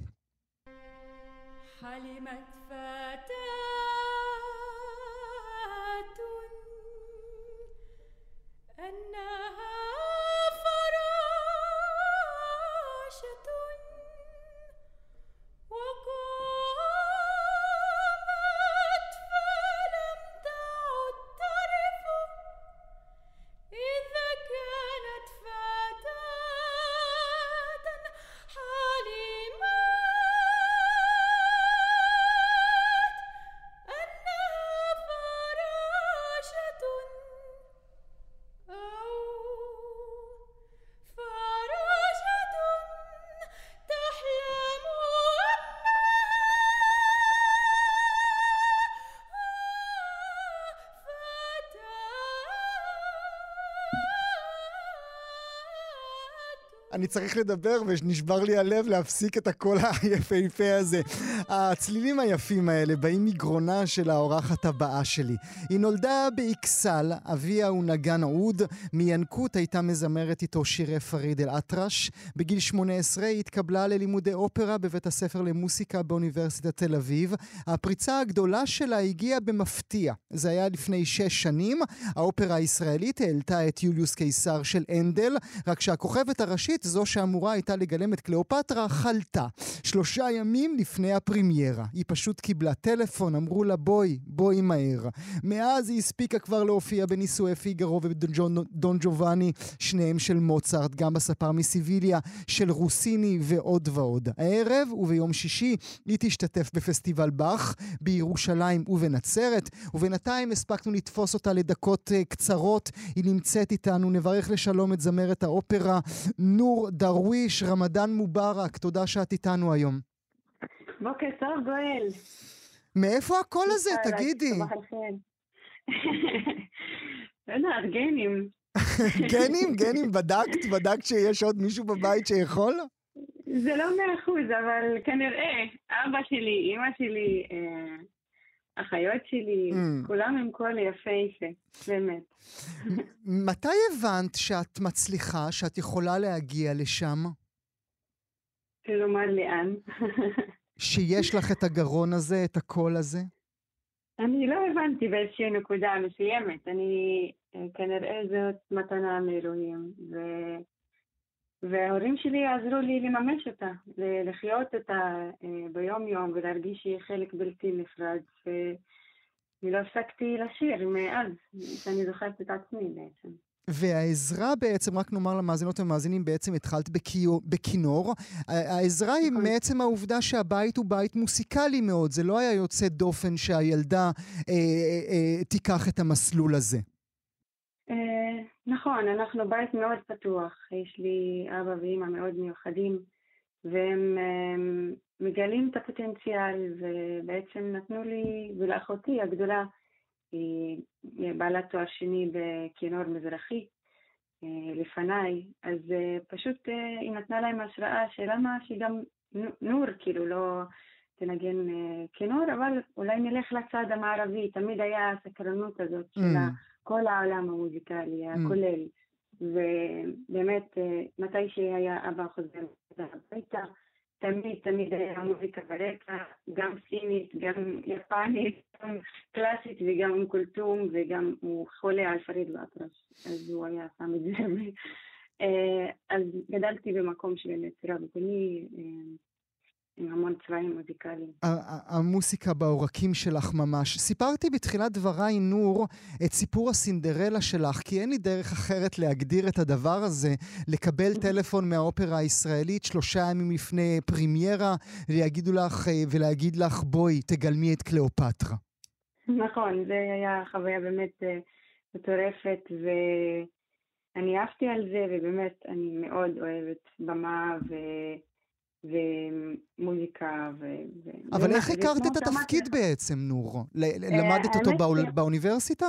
אני צריך לדבר ונשבר לי הלב להפסיק את הקול היפהפה הזה. הצלילים היפים האלה באים מגרונה של האורחת הבאה שלי. היא נולדה באכסל, אביה הוא נגן עוד, מינקות הייתה מזמרת איתו שירי פריד אל-אטרש. בגיל 18 היא התקבלה ללימודי אופרה בבית הספר למוסיקה באוניברסיטת תל אביב. הפריצה הגדולה שלה הגיעה במפתיע. זה היה לפני שש שנים. האופרה הישראלית העלתה את יוליוס קיסר של הנדל, רק שהכוכבת הראשית, זו שאמורה הייתה לגלם את קליאופטרה, חלתה. שלושה ימים לפני הפריצה פרימיירה. היא פשוט קיבלה טלפון, אמרו לה בואי, בואי מהר. מאז היא הספיקה כבר להופיע בנישואי פיגארו ודון ג'ובאני, שניהם של מוצרט, גם בספר מסיביליה, של רוסיני ועוד ועוד. הערב וביום שישי היא תשתתף בפסטיבל באך בירושלים ובנצרת, ובינתיים הספקנו לתפוס אותה לדקות uh, קצרות. היא נמצאת איתנו, נברך לשלום את זמרת האופרה נור דרוויש, רמדאן מובארק, תודה שאת איתנו היום. בוקר טוב, גואל. מאיפה הקול הזה, תגידי? לא יודעת, גנים. גנים? גנים? בדקת? בדקת שיש עוד מישהו בבית שיכול? זה לא מאה אחוז, אבל כנראה, אבא שלי, אימא שלי, אה, אחיות שלי, mm. כולם עם קול יפהפה, באמת. מתי הבנת שאת מצליחה, שאת יכולה להגיע לשם? כלומר, לאן? שיש לך את הגרון הזה, את הקול הזה? אני לא הבנתי באיזושהי נקודה מסוימת. אני, אה, כנראה זאת מתנה מאלוהים. ו... וההורים שלי עזרו לי לממש אותה, לחיות אותה אה, ביום-יום ולהרגיש שהיא חלק בלתי נפרד. ואני לא הפסקתי לשיר מאז, שאני זוכרת את עצמי בעצם. והעזרה בעצם, רק נאמר למאזינות ומאזינים, בעצם התחלת בקיו, בכינור. העזרה היא נכון. מעצם העובדה שהבית הוא בית מוסיקלי מאוד. זה לא היה יוצא דופן שהילדה אה, אה, אה, תיקח את המסלול הזה. אה, נכון, אנחנו בית מאוד פתוח. יש לי אבא ואימא מאוד מיוחדים, והם אה, מגלים את הפוטנציאל, ובעצם נתנו לי ולאחותי הגדולה היא בעלת תואר שני בכינור מזרחי אה, לפניי, אז אה, פשוט אה, היא נתנה להם השראה שלמה שגם נור כאילו לא תנגן כינור, אבל אולי נלך לצד המערבי, תמיד היה הסקרנות הזאת של mm. כל העולם המוזיקלי mm. הכולל. ובאמת, מתי שהיה אבא חוזר תמיד היה מוזיקה ברקע, גם סינית, גם יפנית, גם קלאסית וגם עם קולטום, וגם הוא חולה על פריד ואטרש, אז הוא היה שם את זה. אה, אז גדלתי במקום שבאמת רבגוני, אה, עם המון צבעים מוזיקליים. המוסיקה בעורקים שלך ממש. סיפרתי בתחילת דבריי, נור, את סיפור הסינדרלה שלך, כי אין לי דרך אחרת להגדיר את הדבר הזה, לקבל טלפון מהאופרה הישראלית שלושה ימים לפני פרימיירה, ויגידו לך, אה, ולהגיד לך, בואי, תגלמי את קליאופטרה. נכון, זו הייתה חוויה באמת אה, מטורפת, ואני אהבתי על זה, ובאמת, אני מאוד אוהבת במה, ו... ומוזיקה ו... אבל איך הכרת את התפקיד בעצם, נור? למדת אותו באוניברסיטה?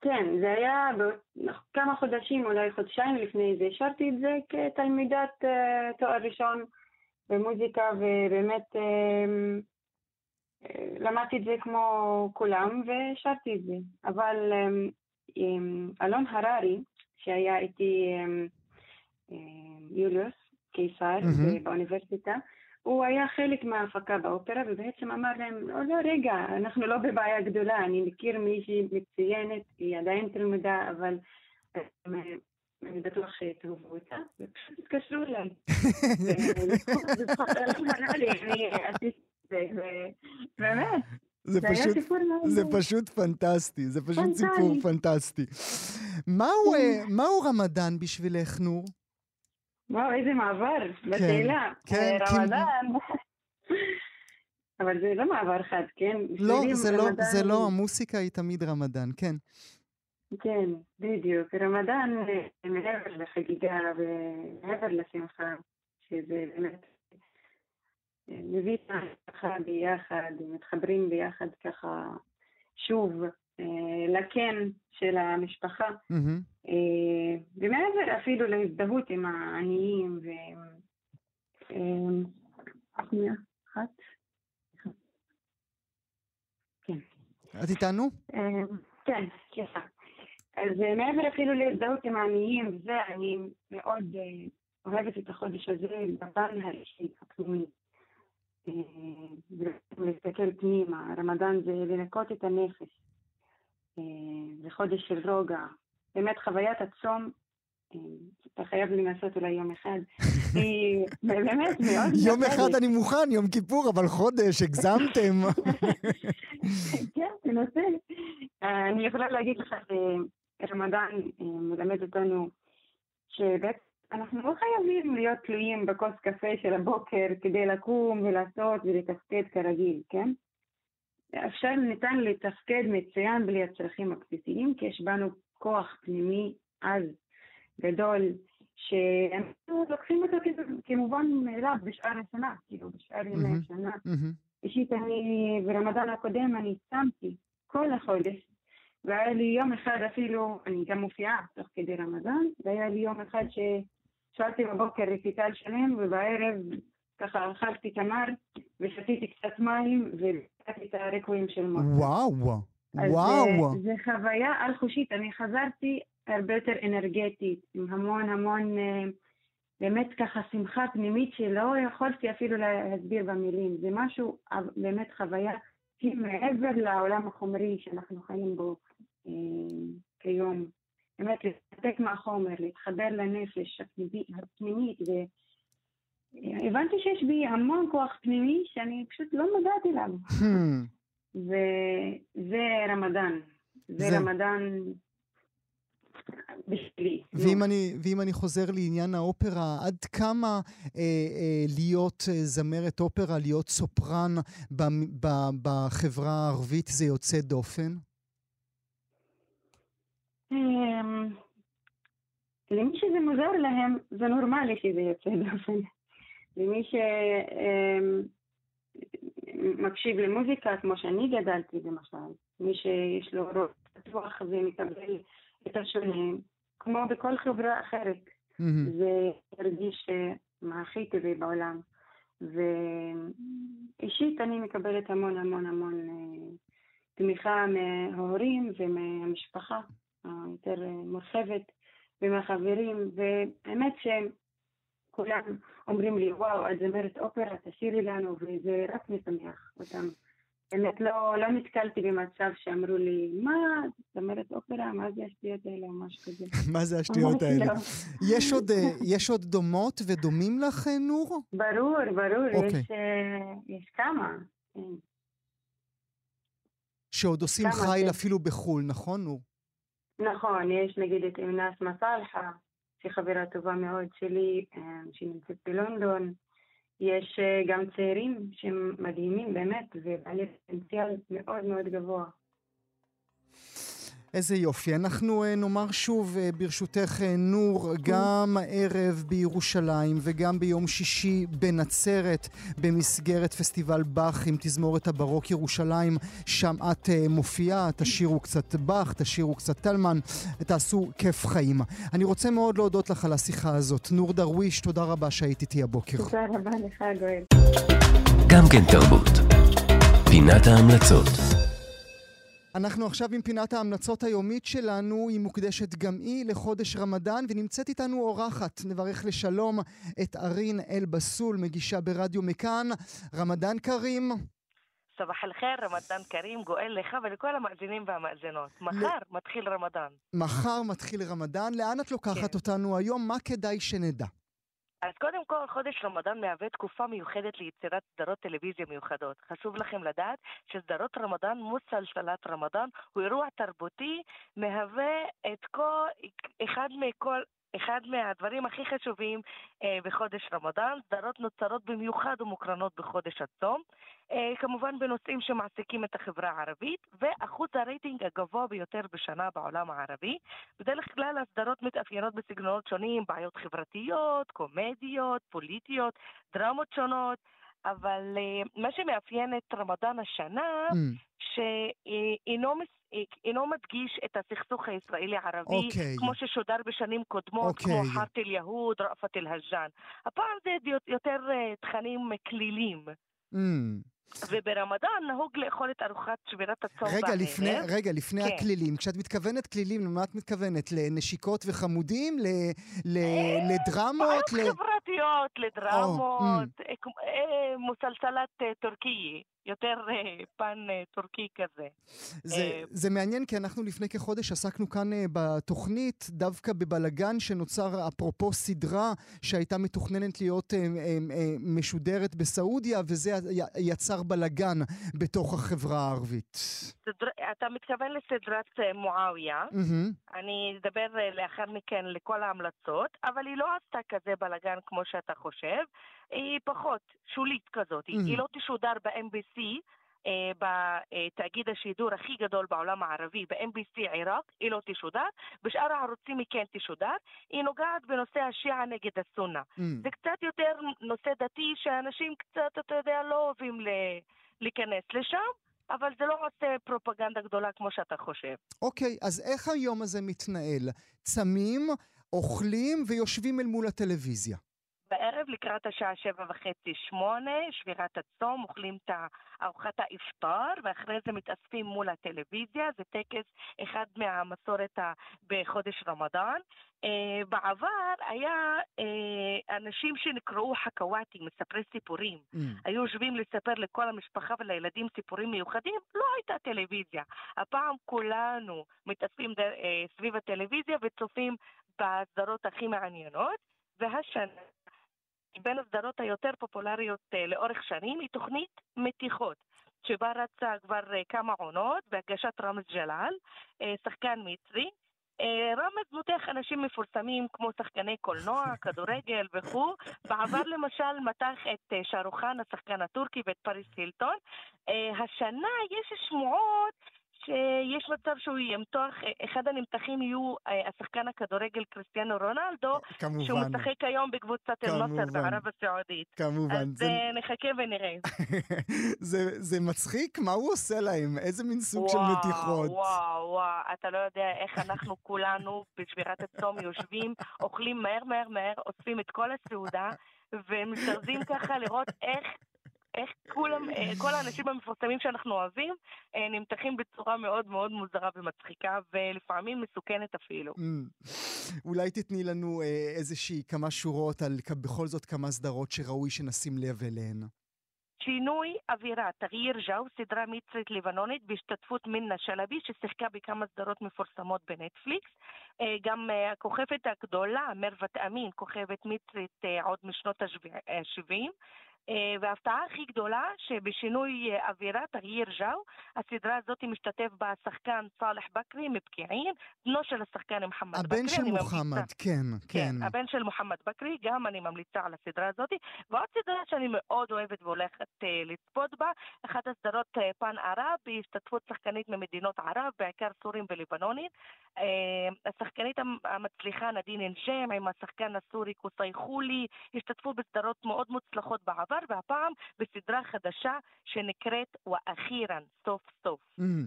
כן, זה היה כמה חודשים, אולי חודשיים לפני זה. השארתי את זה כתלמידת אה, תואר ראשון במוזיקה, ובאמת אה, אה, למדתי את זה כמו כולם, והשארתי את זה. אבל אלון הררי, שהיה איתי יוליוס, קיסר mm-hmm. באוניברסיטה, הוא היה חלק מההפקה באופרה, ובעצם אמר להם, לא, לא, רגע, אנחנו לא בבעיה גדולה, אני מכיר מישהי מצוינת, היא עדיין תלמידה, אבל אה, אני בטוח שתאהבו אותה, ופשוט התקשרו אליי. באמת. זה פשוט, זה פשוט פנטסטי, זה פשוט סיפור פנטסטי. מהו, כן. מהו רמדאן בשבילך, נור? וואו, איזה מעבר, בתהילה. כן, אה, רמדאן. אבל זה לא מעבר חד, כן? לא, זה לא, זה לא, המוסיקה היא תמיד רמדאן, כן. כן, בדיוק. רמדאן אה, מעבר לחגיגה ומעבר לשמחה, שזה באמת אה, מביא את המשפחה ביחד, מתחברים ביחד ככה שוב לקן של המשפחה. Mm-hmm. ומעבר אפילו להזדהות עם העניים ו... שנייה, אחת. כן. את איתנו? כן, סליחה. אז מעבר אפילו להזדהות עם העניים וזה, אני מאוד אוהבת את החודש הזה בפן האישי, הפנימי. ולהסתכל פנימה, רמדאן זה לנקות את הנפש. זה חודש של רוגע. באמת חוויית הצום אתה חייב לנסות אולי יום אחד. היא באמת מאוד יום אחד. אני מוכן, יום כיפור, אבל חודש, הגזמתם. כן, תנסה. אה, אני יכולה להגיד לך שרמדאן אה, מלמד אותנו שבעצם אנחנו לא חייבים להיות תלויים בכוס קפה של הבוקר כדי לקום ולעשות ולתפקד כרגיל, כן? אפשר, ניתן לתפקד מצוין בלי הצרכים הבסיסיים, כי יש בנו כוח פנימי עז, גדול, שאנחנו לוקחים אותו כמובן מאליו בשאר השנה, כאילו בשאר ימי. השנה. אישית אני, ברמדאן הקודם אני צמתי כל החודש, והיה לי יום אחד אפילו, אני גם מופיעה תוך כדי רמדאן, והיה לי יום אחד ששאלתי בבוקר רציטל שלם, ובערב ככה אכלתי תמר, ושתיתי קצת מים, ולקחתי את הרקועים של מוצא. וואו, וואו. זה, זה חוויה על-חושית, אני חזרתי הרבה יותר אנרגטית, עם המון המון, אה, באמת ככה שמחה פנימית שלא יכולתי אפילו להסביר במילים. זה משהו, אה, באמת חוויה שהיא מעבר לעולם החומרי שאנחנו חיים בו אה, כיום. באמת להתנתק מהחומר, להתחבר לנפש הפנימית. הבנתי שיש בי המון כוח פנימי שאני פשוט לא מודעת אליו. Hmm. וזה רמדאן. זה, זה. רמדאן בשבילי. ואם. אני, ואם אני חוזר לעניין האופרה, עד כמה אה, אה, להיות אה, זמרת אופרה, להיות סופרן ב, ב, בחברה הערבית זה יוצא דופן? אמ, למי שזה מוזר להם, זה נורמלי שזה יוצא דופן. למי שמקשיב למוזיקה, כמו שאני גדלתי למשל, מי שיש לו ראש פתוח ומקבל את השונה, כמו בכל חברה אחרת. זה הרגיש אה, מה הכי טבעי בעולם. ואישית אני מקבלת המון המון המון אה, תמיכה מההורים ומהמשפחה היותר אה, מורחבת ומהחברים, והאמת שכולם אומרים לי, וואו, את זמרת אופרה, תשאירי לנו, וזה רק משמח אותם. באמת לא, לא נתקלתי במצב שאמרו לי, מה, זמרת אופרה, מה זה השטויות האלה, או משהו כזה. מה זה השטויות האלה? "לא." יש עוד, אה, יש עוד דומות ודומים לך, אה, נור? ברור, ברור, אוקיי. יש, אה, יש כמה. כן. שעוד עושים חיל. אפילו בחו"ל, נכון, נור? נכון, יש נגיד את אינס מסלחה, שהיא חברה טובה מאוד שלי, אה, שנמצאת בלונדון. יש אה, גם צעירים שהם מדהימים באמת, ובעלי פוטנציאל מאוד מאוד גבוה. איזה יופי. אנחנו אה, נאמר שוב, אה, ברשותך, אה, נור, גם הערב בירושלים וגם ביום שישי בנצרת, במסגרת פסטיבל באך עם תזמורת הברוק ירושלים, שם את מופיעה, תשירו קצת באך, תשירו קצת טלמן, תעשו כיף חיים. אני רוצה מאוד להודות לך על השיחה הזאת. נור דרוויש, תודה רבה שהיית איתי הבוקר. תודה רבה לך, גואל. גם כן תרבות. פינת ההמלצות. אנחנו עכשיו עם פינת ההמלצות היומית שלנו, היא מוקדשת גם היא לחודש רמדאן, ונמצאת איתנו אורחת. נברך לשלום את ארין אל-בסול, מגישה ברדיו מכאן. רמדאן כרים. סבח אל-חיר, רמדאן כרים, גואל לך ולכל המאזינים והמאזינות. מחר מתחיל רמדאן. מחר מתחיל רמדאן. לאן את לוקחת כן. אותנו היום? מה כדאי שנדע? אז קודם כל, חודש רמדאן מהווה תקופה מיוחדת ליצירת סדרות טלוויזיה מיוחדות. חשוב לכם לדעת שסדרות רמדאן, מוסלסלת רמדאן, הוא אירוע תרבותי, מהווה את כל, אחד מכל... אחד מהדברים הכי חשובים אה, בחודש רמדאן, סדרות נוצרות במיוחד ומוקרנות בחודש הצום, אה, כמובן בנושאים שמעסיקים את החברה הערבית, ואחוז הרייטינג הגבוה ביותר בשנה בעולם הערבי. בדרך כלל הסדרות מתאפיינות בסגנונות שונים, בעיות חברתיות, קומדיות, פוליטיות, דרמות שונות, אבל uh, מה שמאפיין את רמדאן השנה, Mm, שאינו מס- אינו מדגיש את הסכסוך הישראלי-ערבי, אוקיי. כמו ששודר בשנים קודמות, אוקיי. כמו חארט אל-יהוד, ראפת אל-הג'אן. הפעם זה יותר אה, תכנים כלילים. mm. וברמדאן נהוג לאכול את ארוחת שבירת הצום רגע, בערב. לפני, רגע, לפני כן. הכלילים, כשאת מתכוונת כלילים, למה את מתכוונת? לנשיקות וחמודים? ל, ל, אה, לדרמות? ל... חברתיות, לדרמות, כמו- אה, מוסלסלת טורקי, יותר אה, פן אה, טורקי כזה. זה, אה, זה מעניין כי אנחנו לפני כחודש עסקנו כאן אה, בתוכנית דווקא בבלגן שנוצר אפרופו סדרה שהייתה מתוכננת להיות אה, אה, אה, משודרת בסעודיה וזה יצר בלגן בתוך החברה הערבית. סדר- אתה מתכוון לסדרת אה, מועאוויה. מהמם. אני אדבר אה, לאחר מכן לכל ההמלצות, אבל היא לא עשתה כזה בלאגן כמו שאתה חושב. היא פחות שולית כזאת. Mhm. היא לא תשודר ב-MBC, אה, בתאגיד השידור הכי גדול בעולם הערבי, ב-MBC עיראק, היא לא תשודר. בשאר הערוצים היא כן תשודר. היא נוגעת בנושא השיעה נגד הסונה. אמ. זה קצת יותר נושא דתי שאנשים קצת, אתה יודע, לא אוהבים ל- להיכנס לשם. אבל זה לא עושה פרופגנדה גדולה כמו שאתה חושב. אוקיי, אז איך היום הזה מתנהל? צמים, אוכלים ויושבים אל מול הטלוויזיה. בערב לקראת השעה שבע וחצי, שמונה, שבירת הצום, אוכלים את ארוחת האפטר, ואחרי זה מתאספים מול הטלוויזיה, זה טקס אחד מהמסורת בחודש רמדאן. אה, בעבר היה אה, אנשים שנקראו חכוואטי, מספרי סיפורים. אמ. היו יושבים לספר לכל המשפחה ולילדים סיפורים מיוחדים, לא הייתה טלוויזיה. הפעם כולנו מתאספים אה, סביב הטלוויזיה וצופים בסדרות הכי מעניינות, והשנה, בין הסדרות היותר פופולריות אה, לאורך שנים, היא תוכנית מתיחות. שבה רצה כבר אה, כמה עונות בהגשת רמז ג'לאל, אה, שחקן מצרי. רמז מותח אנשים מפורסמים כמו שחקני קולנוע, כדורגל וכו'. בעבר למשל מתח את שרוחן, השחקן הטורקי, ואת פריס הילטון. השנה יש שמועות שיש מצב שהוא ימתוח, אחד הנמתחים יהיו אה, השחקן הכדורגל קריסטיאנו רונלדו, שהוא כמובן, משחק היום בקבוצת כמובן. בערב הסעודית. כמובן. אז זה, אה, נחכה ונראה. זה, זה מצחיק? מה הוא עושה להם? איזה מין סוג של מתיחות? וואו, וואו, אתה לא יודע איך אנחנו כולנו בשבירת הצום יושבים, אוכלים מהר מהר מהר, אוספים את כל הסעודה, ומזדרזים ככה לראות איך... איך כולם, אה, כל האנשים המפורסמים שאנחנו אוהבים, אה, נמתחים בצורה מאוד מאוד מוזרה ומצחיקה, ולפעמים מסוכנת אפילו. אמ, אולי תתני לנו אה, איזושהי כמה שורות על בכל זאת כמה סדרות שראוי שנשים לב אליהן. שינוי אווירה, תג'יר ג'או, סדרה מצרית לבנונית בהשתתפות מינה שלבי, ששיחקה בכמה סדרות מפורסמות בנטפליקס. גם הכוכבת הגדולה, מרוות אמין, כוכבת מצרית עוד משנות ה-70. וההפתעה הכי גדולה, שבשינוי אה, אווירה, תג'יר ג'או, הסדרה הזאת משתתף בה השחקן סאלח בכרי מפקיעין, בנו של השחקן מוחמד בכרי. הבן של מוחמד, כן, כן. כן, הבן של מוחמד בכרי, גם אני ממליצה על הסדרה הזאת. ועוד סדרה שאני מאוד אוהבת והולכת אה, לצפות בה, אחת הסדרות אה, פן ערב, בהשתתפות שחקנית ממדינות ערב, בעיקר סורים ולבנונים. אה, השחקנית המ- המצליחה נדין אנג'ם עם השחקן הסורי קוסאי חולי, השתתפו בסדרות מאוד מוצלחות בעבר, והפעם בסדרה חדשה שנקראת ואחירן, סוף סוף. אמ,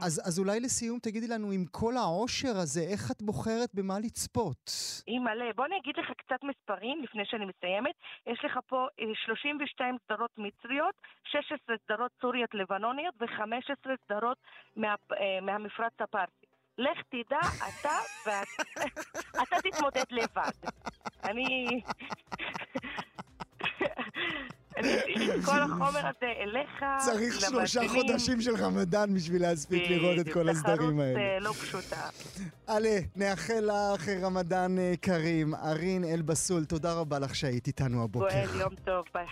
אז- אה, אז, אולי לסיום תגידי לנו, עם כל העושר הזה, איך את בוחרת במה לצפות? אימא'לה, בוא אני אגיד לך קצת מספרים לפני שאני מסיימת. יש לך פה אה, 32 סדרות מצריות, 16 סדרות סוריות לבנוניות ו-15 סדרות מה, אה, מהמפרץ הפרסי. לך תדע, אתה ואתה תתמודד לבד. אני... כל החומר הזה אליך. צריך שלושה. חודשים של רמדאן בשביל להספיק לראות את כל הסדרים תחרות, האלה. אה, לא פשוטה. עלה, נאחל לך רמדאן אה, כרים. ארין אלבסול, תודה רבה לך שהיית איתנו הבוקר. גואל, יום טוב, ביי.